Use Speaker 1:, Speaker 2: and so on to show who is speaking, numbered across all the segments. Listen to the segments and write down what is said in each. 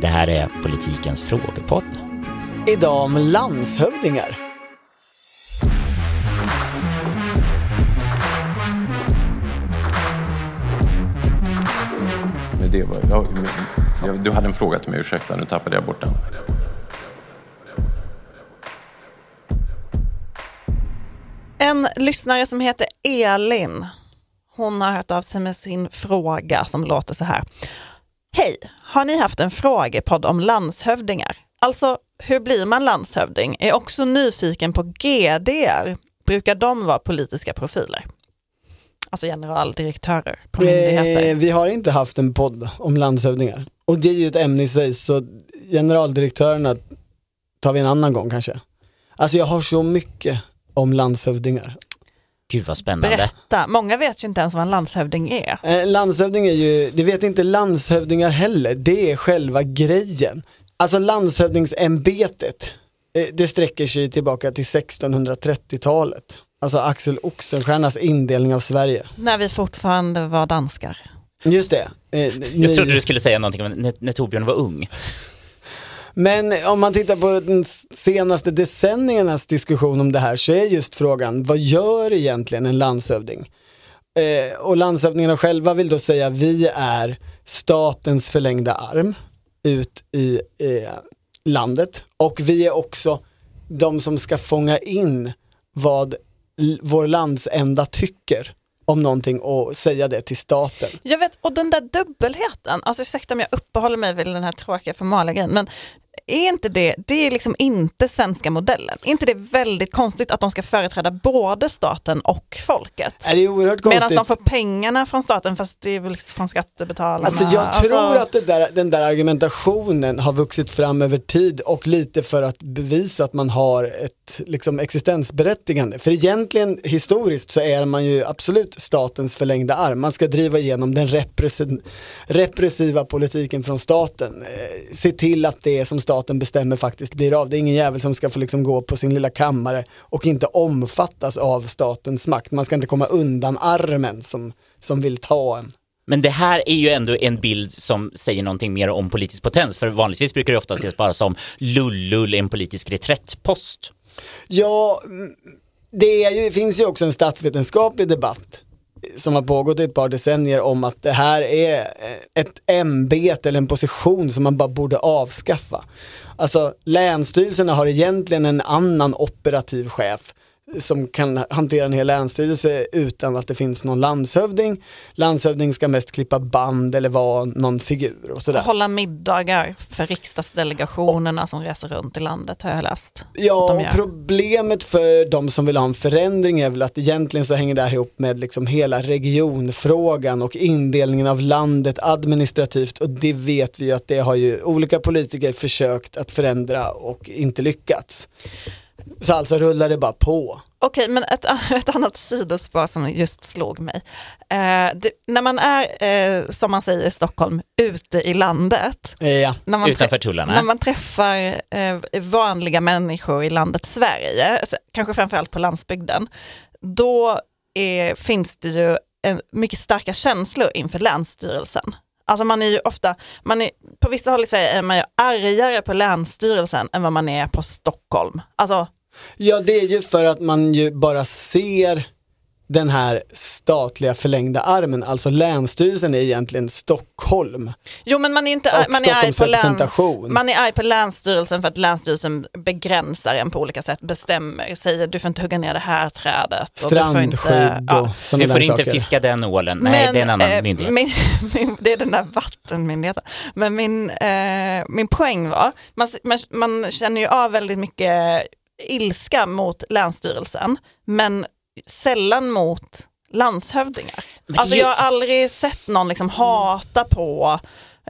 Speaker 1: Det här är politikens frågepodd.
Speaker 2: Idag om landshövdingar.
Speaker 3: Men det var, ja, men- ja, du hade en fråga till mig, ursäkta, nu tappade jag bort den.
Speaker 4: En lyssnare som heter Elin, hon har hört av sig med sin fråga som låter så här. Hej, har ni haft en frågepodd om landshövdingar? Alltså, hur blir man landshövding? Är också nyfiken på GDR. Brukar de vara politiska profiler? Alltså generaldirektörer på myndigheter.
Speaker 2: Eh, vi har inte haft en podd om landshövdingar. Och det är ju ett ämne i sig, så generaldirektörerna tar vi en annan gång kanske. Alltså jag har så mycket om landshövdingar.
Speaker 1: Gud vad spännande.
Speaker 4: Berätta, många vet ju inte ens vad en landshövding är.
Speaker 2: Eh, landshövding är ju, det vet inte landshövdingar heller, det är själva grejen. Alltså landshövdingsämbetet, eh, det sträcker sig tillbaka till 1630-talet. Alltså Axel Oxenstiernas indelning av Sverige.
Speaker 4: När vi fortfarande var danskar.
Speaker 2: Just det. Eh, ni-
Speaker 1: Jag trodde du skulle säga någonting om när, när Torbjörn var ung.
Speaker 2: Men om man tittar på den senaste decenniernas diskussion om det här så är just frågan, vad gör egentligen en landshövding? Eh, och landshövdingarna själva vill då säga, vi är statens förlängda arm ut i eh, landet och vi är också de som ska fånga in vad vår landsända tycker om någonting och säga det till staten.
Speaker 4: Jag vet, och den där dubbelheten, alltså ursäkta om jag uppehåller mig vid den här tråkiga formalia grejen, men är inte det, det är liksom inte svenska modellen. Är inte det väldigt konstigt att de ska företräda både staten och folket?
Speaker 2: Är det är oerhört
Speaker 4: Medan
Speaker 2: konstigt.
Speaker 4: de får pengarna från staten fast det är väl från skattebetalarna.
Speaker 2: Alltså jag tror att där, den där argumentationen har vuxit fram över tid och lite för att bevisa att man har ett liksom, existensberättigande. För egentligen historiskt så är man ju absolut statens förlängda arm. Man ska driva igenom den repressi- repressiva politiken från staten. Eh, se till att det som staten bestämmer faktiskt blir av. Det är ingen jävel som ska få liksom gå på sin lilla kammare och inte omfattas av statens makt. Man ska inte komma undan armen som, som vill ta en.
Speaker 1: Men det här är ju ändå en bild som säger någonting mer om politisk potens, för vanligtvis brukar det ofta ses bara som lullull, en politisk reträttpost.
Speaker 2: Ja, mm, det ju, finns ju också en statsvetenskaplig debatt som har pågått i ett par decennier om att det här är eh, ett ämbete eller en position som man bara borde avskaffa. Alltså länsstyrelserna har egentligen en annan operativ chef som kan hantera en hel länsstyrelse utan att det finns någon landshövding. Landshövding ska mest klippa band eller vara någon figur och sådär.
Speaker 4: Hålla middagar för riksdagsdelegationerna som reser runt i landet har jag läst.
Speaker 2: Ja, och problemet för de som vill ha en förändring är väl att egentligen så hänger det här ihop med liksom hela regionfrågan och indelningen av landet administrativt och det vet vi ju att det har ju olika politiker försökt att förändra och inte lyckats. Så alltså rullar det bara på.
Speaker 4: Okej, men ett, ett annat sidospår som just slog mig. Eh, det, när man är, eh, som man säger i Stockholm, ute i landet,
Speaker 2: Eh, Ja,
Speaker 4: när man,
Speaker 1: Utanför tullarna.
Speaker 4: när man träffar eh, vanliga människor i landet Sverige, alltså, kanske framförallt på landsbygden, då är, finns det ju en, mycket starka känslor inför Länsstyrelsen. Alltså man är ju ofta, man är, på vissa håll i Sverige är man ju argare på Länsstyrelsen än vad man är på Stockholm. Alltså,
Speaker 2: ja det är ju för att man ju bara ser den här statliga förlängda armen, alltså länsstyrelsen är egentligen Stockholm
Speaker 4: jo men man är inte
Speaker 2: och
Speaker 4: man är arg på län,
Speaker 2: representation.
Speaker 4: Man är arg på Länsstyrelsen för att Länsstyrelsen begränsar en på olika sätt, bestämmer, säger du får inte hugga ner det här trädet. och du får inte-
Speaker 2: Strandskydd
Speaker 4: ja.
Speaker 1: Du får inte fiska den ålen. Nej, det är en annan
Speaker 4: eh,
Speaker 1: myndighet.
Speaker 4: Min, min, det är den där vattenmyndigheten. Men min, eh, min poäng var, man, man, man känner ju av väldigt mycket ilska mot Länsstyrelsen, men sällan mot landshövdingar.
Speaker 1: Det
Speaker 4: Alltså jag har aldrig sett någon liksom hata på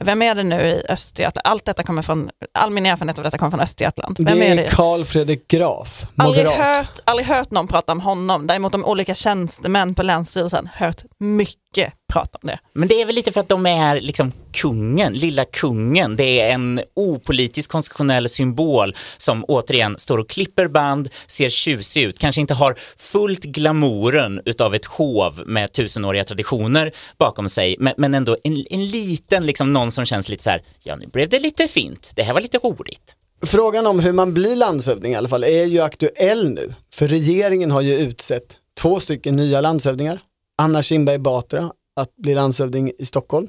Speaker 4: vem är det nu i Östergötland? Allt detta kommer från, all min erfarenhet av detta kommer från Östergötland. Vem
Speaker 2: det
Speaker 4: är
Speaker 2: är? Carl Fredrik Graf,
Speaker 4: Aldrig
Speaker 2: moderat.
Speaker 4: hört, aldrig hört någon prata om honom, däremot om olika tjänstemän på Länsstyrelsen, hört mycket mycket prat om det.
Speaker 1: Men det är väl lite för att de är liksom kungen, lilla kungen. Det är en opolitisk konstitutionell symbol som återigen står och klipper band, ser tjusig ut, kanske inte har fullt glamouren utav ett hov med tusenåriga traditioner bakom sig, men, men ändå en, en liten, liksom någon som känns lite så här, ja nu blev det lite fint, det här var lite roligt.
Speaker 2: Frågan om hur man blir landshövding i alla fall är ju aktuell nu. För regeringen har ju utsett två stycken nya landshövdingar. Anna Kinberg Batra att bli landshövding i Stockholm.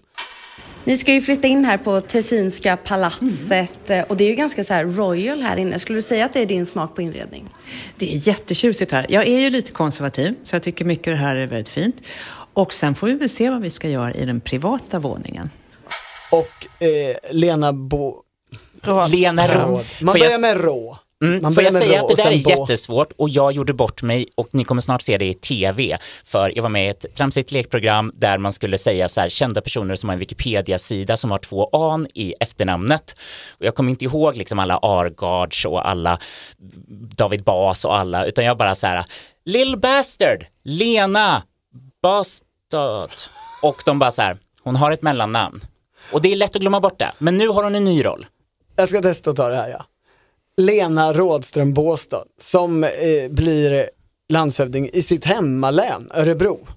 Speaker 5: Ni ska ju flytta in här på Tessinska palatset mm. och det är ju ganska så här royal här inne. Skulle du säga att det är din smak på inredning?
Speaker 6: Det är jättetjusigt här. Jag är ju lite konservativ så jag tycker mycket det här är väldigt fint. Och sen får vi väl se vad vi ska göra i den privata våningen.
Speaker 2: Och eh, Lena Bo...
Speaker 1: Lena Rå.
Speaker 2: Man börjar med Rå.
Speaker 1: Mm,
Speaker 2: Man
Speaker 1: får jag säga att det där är
Speaker 2: bo.
Speaker 1: jättesvårt och jag gjorde bort mig och ni kommer snart se det i tv. För jag var med i ett tramsigt lekprogram där man skulle säga så här kända personer som har en Wikipedia-sida som har två an i efternamnet. Och jag kommer inte ihåg liksom alla Argards och alla David Bas och alla utan jag bara så här Lill Bastard, Lena Bastard och de bara så här hon har ett mellannamn. Och det är lätt att glömma bort det, men nu har hon en ny roll.
Speaker 2: Jag ska testa att ta det här ja. Lena Rådström Båstad som eh, blir landshövding i sitt hemmalän, Örebro.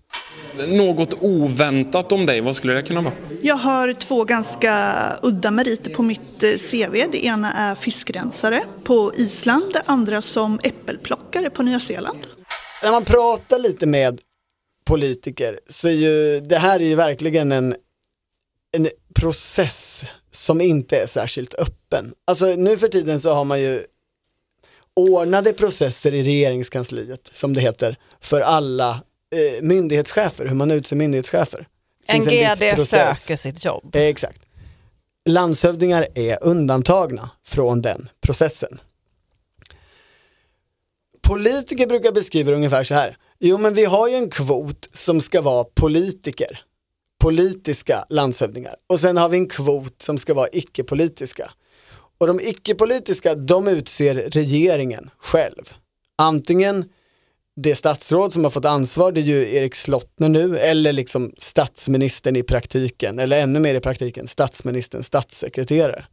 Speaker 7: Något oväntat om dig, vad skulle det kunna vara?
Speaker 8: Jag har två ganska udda meriter på mitt eh, CV. Det ena är fiskrensare på Island, det andra som äppelplockare på Nya Zeeland.
Speaker 2: När man pratar lite med politiker så är ju det här är ju verkligen en, en process som inte är särskilt öppen. Alltså nu för tiden så har man ju ordnade processer i regeringskansliet, som det heter, för alla eh, myndighetschefer, hur man utser myndighetschefer.
Speaker 4: En GD
Speaker 2: process.
Speaker 4: söker sitt jobb.
Speaker 2: Eh, exakt. Landshövdingar är undantagna från den processen. Politiker brukar beskriva det ungefär så här. Jo men vi har ju en kvot som ska vara politiker. Politiska landshövdingar. Och sen har vi en kvot som ska vara icke-politiska. Och de icke-politiska, de utser regeringen själv. Antingen det statsråd som har fått ansvar, det är ju Erik Slottner nu, eller liksom statsministern i praktiken, eller ännu mer i praktiken, statsministerns statssekreterare.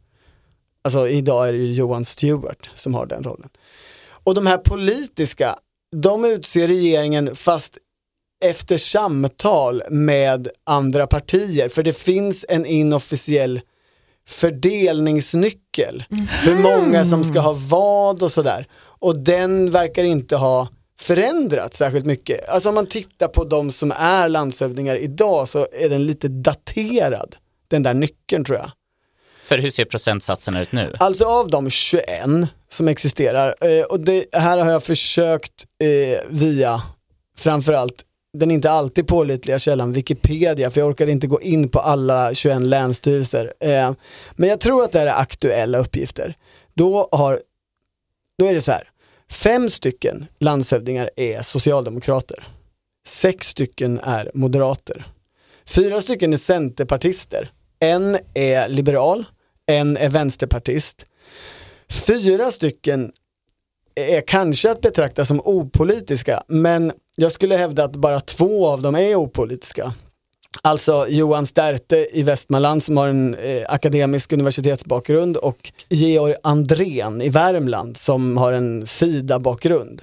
Speaker 2: Alltså idag är det ju Johan Stewart som har den rollen. Och de här politiska, de utser regeringen fast efter samtal med andra partier, för det finns en inofficiell fördelningsnyckel. Hur många som ska ha vad och sådär. Och den verkar inte ha förändrats särskilt mycket. Alltså om man tittar på de som är landshövdingar idag så är den lite daterad. Den där nyckeln tror jag.
Speaker 1: För hur ser procentsatserna ut nu?
Speaker 2: Alltså av de 21 som existerar, eh, och det här har jag försökt eh, via framförallt den inte alltid pålitliga källan Wikipedia, för jag orkade inte gå in på alla 21 länsstyrelser. Eh, men jag tror att det här är aktuella uppgifter. Då, har, då är det så här, fem stycken landshövdingar är socialdemokrater. Sex stycken är moderater. Fyra stycken är centerpartister. En är liberal, en är vänsterpartist. Fyra stycken är kanske att betrakta som opolitiska, men jag skulle hävda att bara två av dem är opolitiska. Alltså Johan Sterte i Västmanland som har en eh, akademisk universitetsbakgrund och Georg Andrén i Värmland som har en SIDA-bakgrund.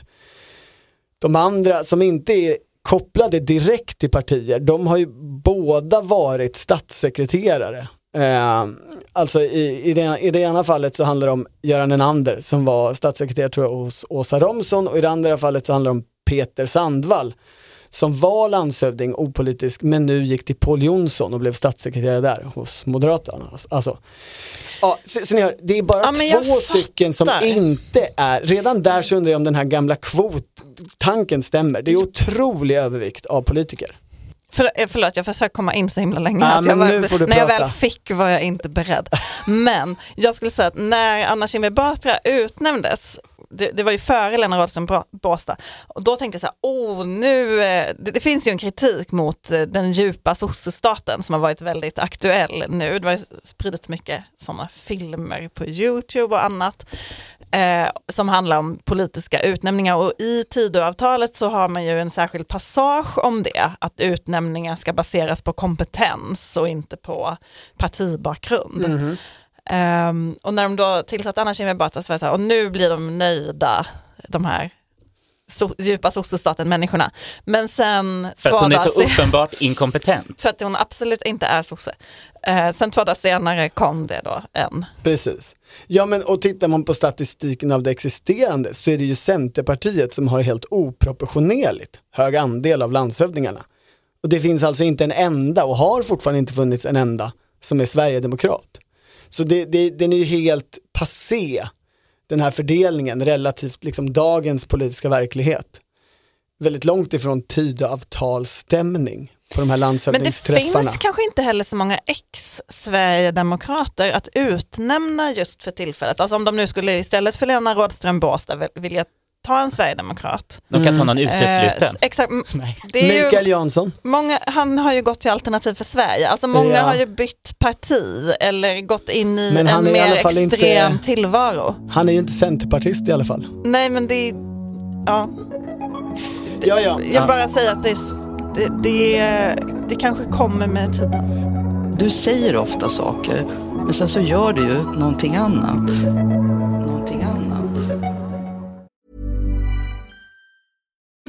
Speaker 2: De andra som inte är kopplade direkt till partier, de har ju båda varit statssekreterare. Eh, alltså i, i, det, i det ena fallet så handlar det om Göran Enander som var statssekreterare tror jag, hos Åsa Romson och i det andra fallet så handlar det om Peter Sandvall som var landshövding opolitisk men nu gick till Paul Jonsson och blev statssekreterare där hos Moderaterna. Alltså, ja, så, så ni hör, det är bara
Speaker 4: Ja,
Speaker 2: två stycken som inte är, redan där så undrar jag om den här gamla kvottanken stämmer. Det är otrolig övervikt av politiker.
Speaker 4: För, eh, förlåt, jag försöker komma in så himla länge. Att jag var, när jag
Speaker 2: prata.
Speaker 4: väl fick var jag inte beredd. Men jag skulle säga att när Anna Kinberg Batra utnämndes, det, det var ju före Lena Rådström Båstad. Och då tänkte jag så här, oh nu, eh, det, det finns ju en kritik mot eh, den djupa sossestaten som har varit väldigt aktuell nu. Det har spridits mycket sådana filmer på YouTube och annat eh, som handlar om politiska utnämningar. Och i Tidöavtalet så har man ju en särskild passage om det, att utnämningar ska baseras på kompetens och inte på partibakgrund. Ehm, och när de då tillsatte Anna Kinberg Batra så var det så här, och nu blir de nöjda, de här so djupa sossestaten-människorna. Men sen
Speaker 1: För att hon är så
Speaker 4: sen-
Speaker 1: uppenbart inkompetent.
Speaker 4: för att hon absolut inte är sosse. Eh, sen två dagar senare kom det då en.
Speaker 2: Precis. Ja men och tittar man på statistiken av det existerande så är det ju Centerpartiet som har helt oproportionerligt hög andel av landshövdingarna. Och det finns alltså inte en enda och har fortfarande inte funnits en enda som är Sverigedemokrat. Så det, det, den är ju helt passé, den här fördelningen relativt liksom dagens politiska verklighet. Väldigt långt ifrån Tidöavtalsstämning på de här
Speaker 4: Men det
Speaker 2: landshövdingsträffarna.
Speaker 4: finns kanske inte heller så många ex-sverigedemokrater att utnämna just för tillfället. Alltså om de nu skulle istället för Lena Rådström Båstad vilja ta en sverigedemokrat.
Speaker 1: De kan ta någon
Speaker 4: Eh,
Speaker 1: utesluten.
Speaker 4: s- exakt,
Speaker 1: Nej.
Speaker 4: det är ju
Speaker 2: Mikael Jansson.
Speaker 4: många, han har ju gått till Alternativ för Sverige, alltså många
Speaker 2: Ja.
Speaker 4: har ju bytt parti eller gått in i
Speaker 2: Men
Speaker 4: en
Speaker 2: i
Speaker 4: mer
Speaker 2: fall
Speaker 4: extrem
Speaker 2: inte-
Speaker 4: tillvaro.
Speaker 2: Han är ju inte centerpartist i alla fall.
Speaker 4: Nej men det är, ja,
Speaker 2: Ja, ja.
Speaker 4: jag bara säger att det, är det, det, det kanske kommer med tiden.
Speaker 9: Du säger ofta saker, men sen så gör du ju. Någonting annat.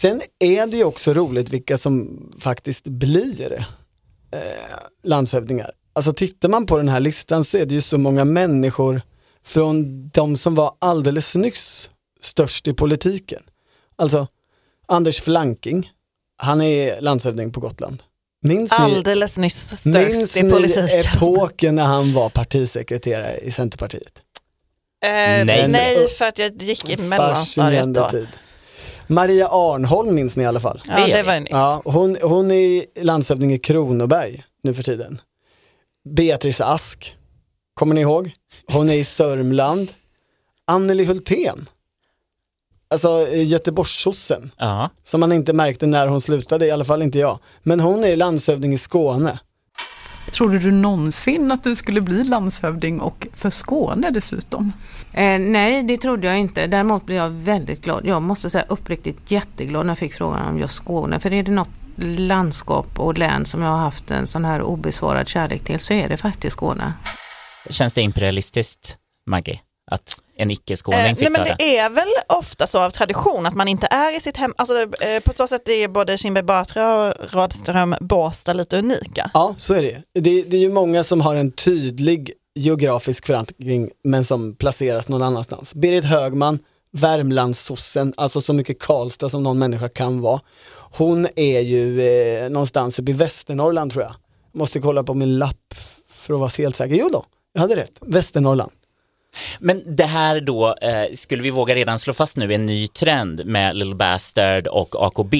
Speaker 2: Sen är det ju också roligt vilka som faktiskt blir eh, landshövdingar. Alltså tittar man på den här listan så är det ju så många människor från de som var alldeles nyss störst i politiken. Alltså Anders Flanking, han är landshövding på Gotland. Minns ni,
Speaker 4: Alldeles nyss
Speaker 2: minns
Speaker 4: störst i
Speaker 2: ni
Speaker 4: politiken.
Speaker 2: epoken när han var partisekreterare i Centerpartiet?
Speaker 4: Eh,
Speaker 1: Nej.
Speaker 4: nej. för att jag gick i mellanstadiet då.
Speaker 2: tid. Maria Arnholm minns ni i alla fall.
Speaker 4: Ja,
Speaker 1: Det
Speaker 4: var ju nyss.
Speaker 2: Ja, hon, hon är landshövding i Kronoberg nu för tiden. Beatrice Ask, kommer ni ihåg? Hon är i Sörmland. Anneli Hultén, alltså eh, Göteborgssossen,
Speaker 1: Ja.
Speaker 2: som man inte märkte när hon slutade, i alla fall inte jag. Men hon är landshövding i Skåne.
Speaker 10: Trodde du någonsin att du skulle bli landshövding och för Skåne dessutom?
Speaker 11: Eh, nej, det trodde jag inte. Däremot blev jag väldigt glad. Jag måste säga uppriktigt jätteglad när jag fick frågan om just Skåne. För är det något landskap och län som jag har haft en sån här obesvarad kärlek till så är det faktiskt Skåne.
Speaker 1: Känns det imperialistiskt, Maggie? Att en icke-skåning
Speaker 4: Eh, nej, men
Speaker 1: det
Speaker 4: är väl ofta så av tradition att man inte är i sitt hem. Alltså, eh, på så sätt är både Kinberg Batra och Rådström Båstad lite unika.
Speaker 2: Ja, så är det. det. Det är ju många som har en tydlig geografisk förankring men som placeras någon annanstans. Berit Högman, Värmlandssossen, alltså så mycket Karlstad som någon människa kan vara. Hon är ju eh, någonstans uppe i Västernorrland tror jag. Måste kolla på min lapp för att vara helt säker. Jo då, jag hade rätt. Västernorrland.
Speaker 1: Men det här då, eh, skulle vi våga redan slå fast nu en ny trend med Little Bastard och AKB,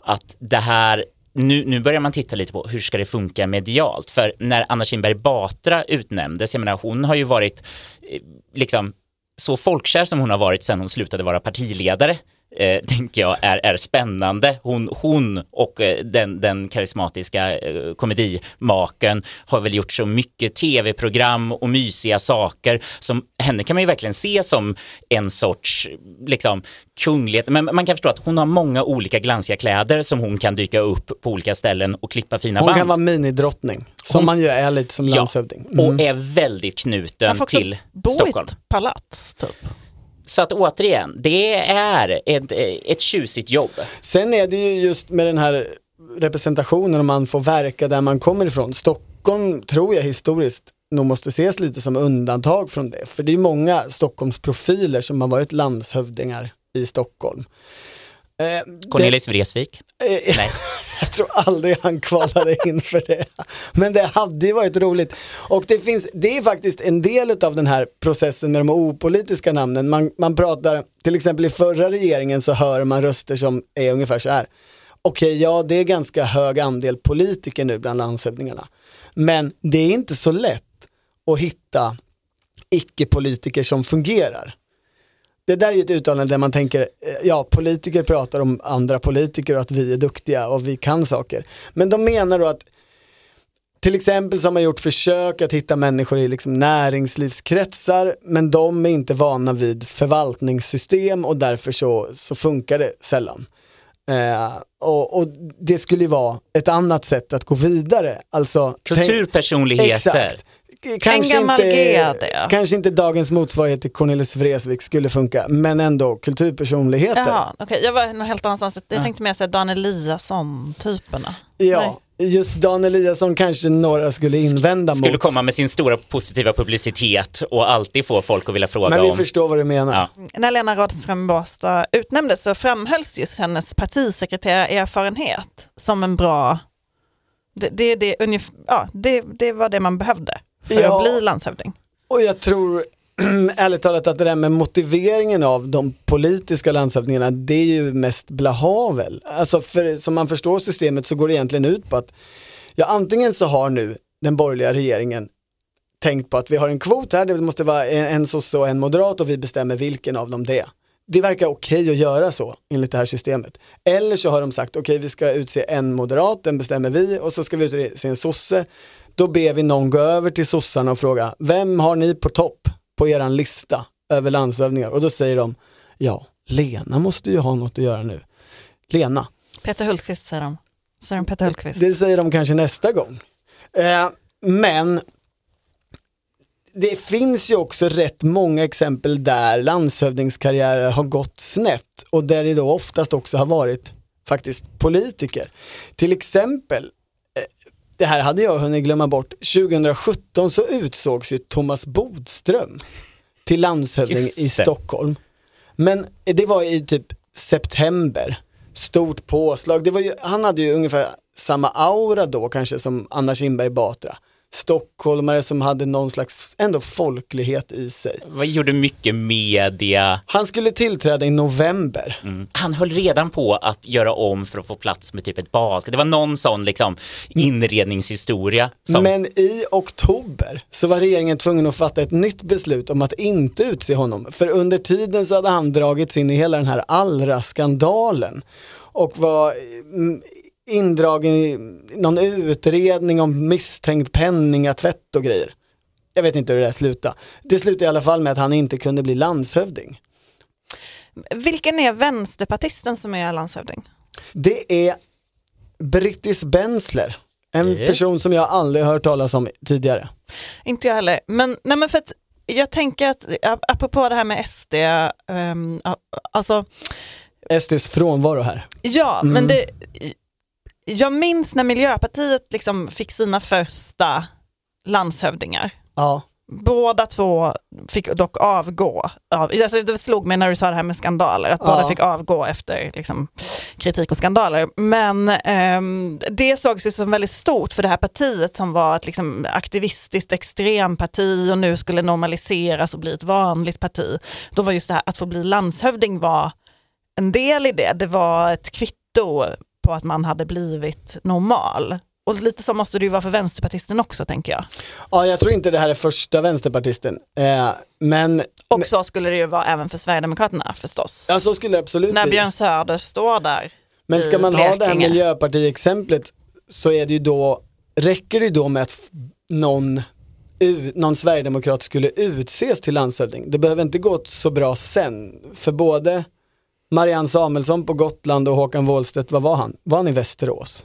Speaker 1: att det här nu, nu börjar man titta lite på hur ska det funka medialt? För när Anna Kinberg Batra utnämndes, jag menar hon har ju varit eh, liksom så folkkär som hon har varit sedan hon slutade vara partiledare eh, tänker jag är, är spännande. Hon, hon och eh, den, den karismatiska eh, komedimaken har väl gjort så mycket tv-program och mysiga saker som henne kan man ju verkligen se som en sorts liksom kunglighet. Men man kan förstå att hon har många olika glansiga kläder som hon kan dyka upp på olika ställen och klippa fina
Speaker 2: Hon
Speaker 1: band.
Speaker 2: kan vara minidrottning, som
Speaker 1: Hon-
Speaker 2: man ju är lite som
Speaker 1: Ja,
Speaker 2: landshövding.
Speaker 1: och
Speaker 2: Mm.
Speaker 1: är väldigt knuten
Speaker 4: Man får också
Speaker 1: till
Speaker 4: bo
Speaker 1: Stockholm.
Speaker 4: i ett palats typ.
Speaker 1: Så att återigen, det är ett, ett tjusigt jobb.
Speaker 2: Sen är det ju just med den här representationen om man får verka där man kommer ifrån. Stockholm tror jag historiskt nog måste ses lite som undantag från det. För det är många Stockholmsprofiler som har varit landshövdingar i Stockholm. Eh,
Speaker 1: Cornelis Vreeswijk?
Speaker 2: Eh,
Speaker 1: Nej.
Speaker 2: jag tror aldrig han kvalade in för det. Men det hade ju varit roligt. Och det finns, det är faktiskt en del av den här processen med de opolitiska namnen. Man, man pratar, till exempel i förra regeringen så hör man röster som är ungefär så här. Okej, ja det är ganska hög andel politiker nu bland landshövdingarna. Men det är inte så lätt att hitta icke-politiker som fungerar. Det där är ju ett uttalande där man tänker, eh, ja politiker pratar om andra politiker och att vi är duktiga och vi kan saker. Men de menar då att till exempel så har man gjort försök att hitta människor i liksom näringslivskretsar men de är inte vana vid förvaltningssystem och därför så, så funkar det sällan. Eh, och, och, det skulle ju vara ett annat sätt att gå vidare. Alltså,
Speaker 1: Kulturpersonligheter.
Speaker 2: Exakt. Kanske
Speaker 4: en gammal
Speaker 2: inte,
Speaker 4: GD.
Speaker 2: kanske inte dagens motsvarighet till Cornelis Vreeswijk skulle funka, men ändå kulturpersonligheter.
Speaker 4: Jaha, okej. Jag var nog helt annanstans. Jag
Speaker 2: Ja.
Speaker 4: tänkte mer säga Dan Eliasson-typerna.
Speaker 2: Ja, just Dan Eliasson kanske några skulle invända
Speaker 1: Skulle
Speaker 2: mot.
Speaker 1: komma med sin stora positiva publicitet och alltid få folk att vilja fråga
Speaker 2: Men vi
Speaker 1: om.
Speaker 2: förstår vad du menar.
Speaker 1: Ja.
Speaker 4: När Lena Rådström Båstad utnämndes så framhölls just hennes partisekreterarerfarenhet som en bra, det, det, det, ungef- ja, det, det var det man behövde för
Speaker 2: Ja.
Speaker 4: att bli landshövding.
Speaker 2: Och jag tror ärligt talat att det där med motiveringen av de politiska landshövdingarna, det är ju mest blahavel. Alltså för som man förstår systemet så går det egentligen ut på att, ja antingen så har nu den borgerliga regeringen tänkt på att vi har en kvot här, det måste vara en, en sosse och en moderat och vi bestämmer vilken av dem det är. Det verkar okej att göra så enligt det här systemet. Eller så har de sagt okej vi ska utse en moderat, den bestämmer vi och så ska vi utse en sosse. Då ber vi någon gå över till sossarna och fråga vem har ni på topp på eran lista över landshövdingar? Och då säger de ja, Lena måste ju ha något att göra nu. Lena,
Speaker 4: Peter Hultqvist säger de. Säger de Peter Hultqvist.
Speaker 2: det säger de kanske nästa gång. Eh, men det finns ju också rätt många exempel där landshövdingskarriärer har gått snett och där det då oftast också har varit faktiskt politiker. Till exempel, det här hade jag hunnit glömma bort, 2017 så utsågs ju Thomas Bodström till landshövding i. Stockholm. Men det var i typ september, stort påslag. Det var ju, han hade ju ungefär samma aura då kanske som Anna Kinberg Batra. Stockholmare som hade någon slags ändå folklighet i sig.
Speaker 1: Vad gjorde mycket media.
Speaker 2: Han skulle tillträda i november.
Speaker 1: Mm. Han höll redan på att göra om för att få plats med typ ett bas. Det var någon sån liksom inredningshistoria. Som...
Speaker 2: Men i oktober så var regeringen tvungen att fatta ett nytt beslut om att inte utse honom. För under tiden så hade han dragits in i hela den här Allra-skandalen och var mm, indragen i någon utredning om misstänkt penningatvätt och grejer. Jag vet inte hur det där slutade. Det slutade i alla fall med att han inte kunde bli landshövding.
Speaker 4: Vilken är vänsterpartisten som är landshövding?
Speaker 2: Det är Brittis Bensler, en
Speaker 4: Eh.
Speaker 2: person som jag aldrig hört talas om tidigare.
Speaker 4: Inte jag heller. Men, nej men för att jag tänker att, ap- apropå det här med SD, ehm, a- alltså
Speaker 2: SDs frånvaro här.
Speaker 4: Ja,
Speaker 2: Mm.
Speaker 4: men det, jag minns när Miljöpartiet liksom fick sina första landshövdingar.
Speaker 2: Ja.
Speaker 4: Båda två fick dock avgå. Av, alltså det slog mig när du sa det här med skandaler, att
Speaker 2: Ja.
Speaker 4: båda fick avgå efter liksom, kritik och skandaler. Men ehm, det sågs ju som väldigt stort för det här partiet som var ett liksom, aktivistiskt extremparti och nu skulle normaliseras och bli ett vanligt parti. Då var just det här att få bli landshövding var en del i det. Det var ett kvitto på att man hade blivit normal. Och lite så måste det ju vara för vänsterpartisten också tänker jag.
Speaker 2: Ja, jag tror inte det här är första vänsterpartisten. Eh, men
Speaker 4: Och så skulle det ju vara även för Sverigedemokraterna förstås.
Speaker 2: ja, så skulle det absolut
Speaker 4: När. Björn Söder står där
Speaker 2: Men ska man ha det här
Speaker 4: Blekinge.
Speaker 2: miljöpartiexemplet så är det ju då, räcker det ju då med att någon, någon sverigedemokrat skulle utses till landshövding. Det behöver inte gå så bra sen. För både Marianne Samuelsson på Gotland och Håkan Wåhlstedt, vad var han? Var han i Västerås?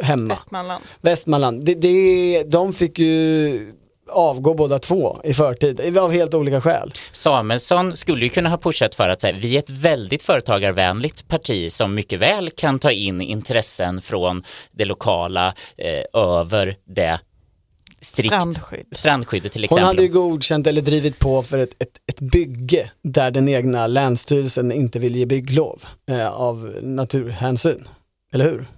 Speaker 2: Hemma.
Speaker 4: Västmanland.
Speaker 2: Västmanland. Det, det, de fick ju avgå båda två i förtid, av helt olika skäl.
Speaker 1: Samuelsson skulle ju kunna ha pushat för att säga, vi är ett väldigt företagarvänligt parti som mycket väl kan ta in intressen från det lokala eh, över det strikt
Speaker 4: Strandskydd.
Speaker 1: strandskydd till
Speaker 2: Hon
Speaker 1: exempel.
Speaker 2: hade ju godkänt eller drivit på för ett, ett, ett bygge där den egna länsstyrelsen inte vill ge bygglov eh, av naturhänsyn. Eller hur?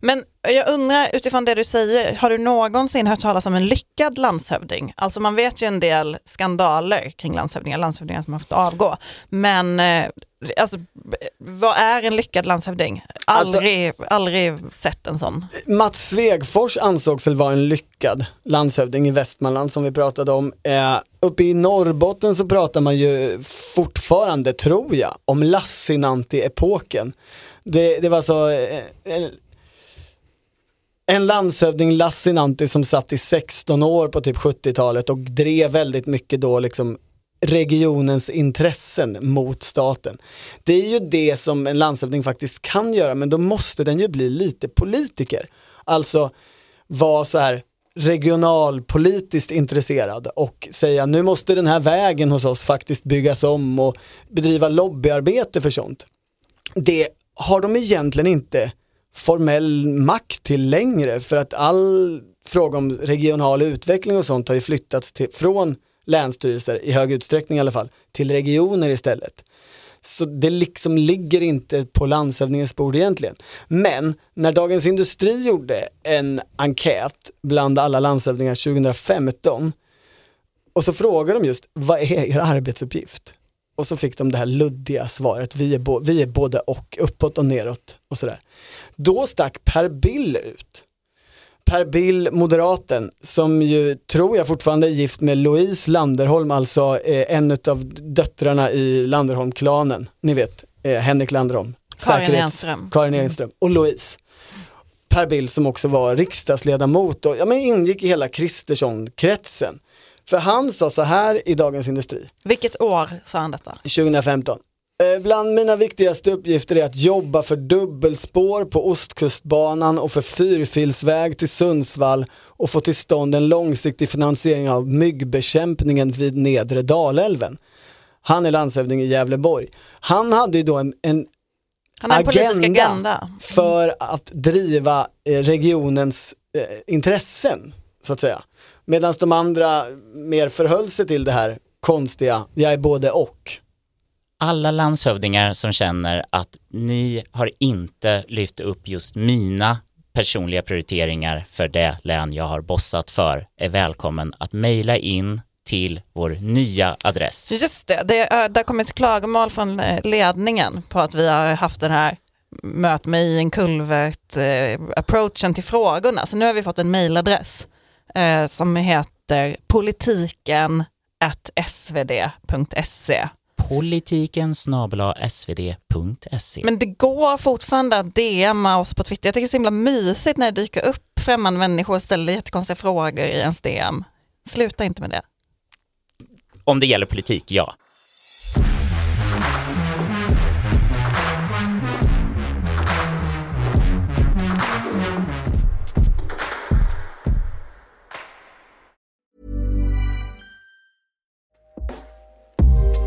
Speaker 4: Men jag undrar utifrån det du säger, har du någonsin hört talas om en lyckad landshövding? Alltså man vet ju en del skandaler kring landshövdingar, landshövdingar som har fått avgå. Men eh, alltså, vad är en lyckad landshövding? Aldrig, aldrig sett en sån.
Speaker 2: Mats Svegfors ansågs väl vara en lyckad landshövding i Västmanland som vi pratade om. Eh, uppe i Norrbotten så pratar man ju fortfarande, tror jag, om Lassinantti-epoken. Det, det var så eh, en, landshövding Lassinantti som satt i 16 år på typ 70-talet och drev väldigt mycket då liksom regionens intressen mot staten. Det är ju det som en landshövding faktiskt kan göra, men då måste den ju bli lite politiker. Alltså vara så här regionalpolitiskt intresserad och säga nu måste den här vägen hos oss faktiskt byggas om och bedriva lobbyarbete för sånt. Det har de egentligen inte formell makt till längre för att all fråga om regional utveckling och sånt har ju flyttats till, från länsstyrelser, i hög utsträckning i alla fall, till regioner istället. Så det liksom ligger inte på landshövdingens bord egentligen. Men när Dagens Industri gjorde en enkät bland alla landshövdingar 2015 och så frågade de just, vad är er arbetsuppgift? Och så fick de det här luddiga svaret, vi är, vi är både och, uppåt och neråt och sådär. Då stack Per Bill ut. Per Bill, moderaten, som ju tror jag fortfarande är gift med Louise Landerholm, alltså eh, en av döttrarna i Landerholm-klanen. Ni vet, eh, Henrik Landerholm.
Speaker 4: Karin
Speaker 2: Säkerhets-
Speaker 4: Enström.
Speaker 2: Karin Enström och Louise. Per Bill som också var riksdagsledamot och ja, men ingick i hela Kristersson-kretsen. För han sa så här i Dagens Industri.
Speaker 4: Vilket år sa han detta?
Speaker 2: 2015. Eh, Bland mina viktigaste uppgifter är att jobba för dubbelspår på Ostkustbanan och för fyrfilsväg till Sundsvall och få till stånd en långsiktig finansiering av myggbekämpningen vid nedre Dalälven. Han är landshövding i Gävleborg. Han hade ju då en, en
Speaker 4: Han har en politisk agenda.
Speaker 2: för att driva eh, regionens eh, intressen, så att säga. Medan de andra mer förhöll sig till det här konstiga, jag är både och.
Speaker 1: alla landshövdingar som känner att ni har inte lyft upp just mina personliga prioriteringar för det län jag har bossat för är välkommen att mejla in till vår nya adress.
Speaker 4: Just det, det, är- det har kommit klagomål från eh, ledningen på att vi har haft den här möt mig i en kulvert eh, approachen till frågorna. Så nu har vi fått en mejladress eh, som heter politiken at svd.se.
Speaker 1: Politiken svd.se.
Speaker 4: Men det går fortfarande att DMa oss på Twitter. Jag tycker det är så himla mysigt när det dyker upp främmande människor och ställer jättekonstiga frågor i ens DM. Sluta inte med det.
Speaker 1: Om det gäller politik, ja.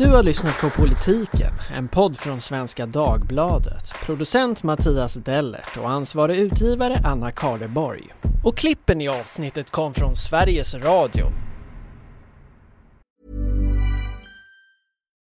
Speaker 12: Du har lyssnat på Politiken, en podd från Svenska Dagbladet. Producent Mattias Dellert och ansvarig utgivare Anna Karleborg. Och klippen i avsnittet kom från Sveriges Radio.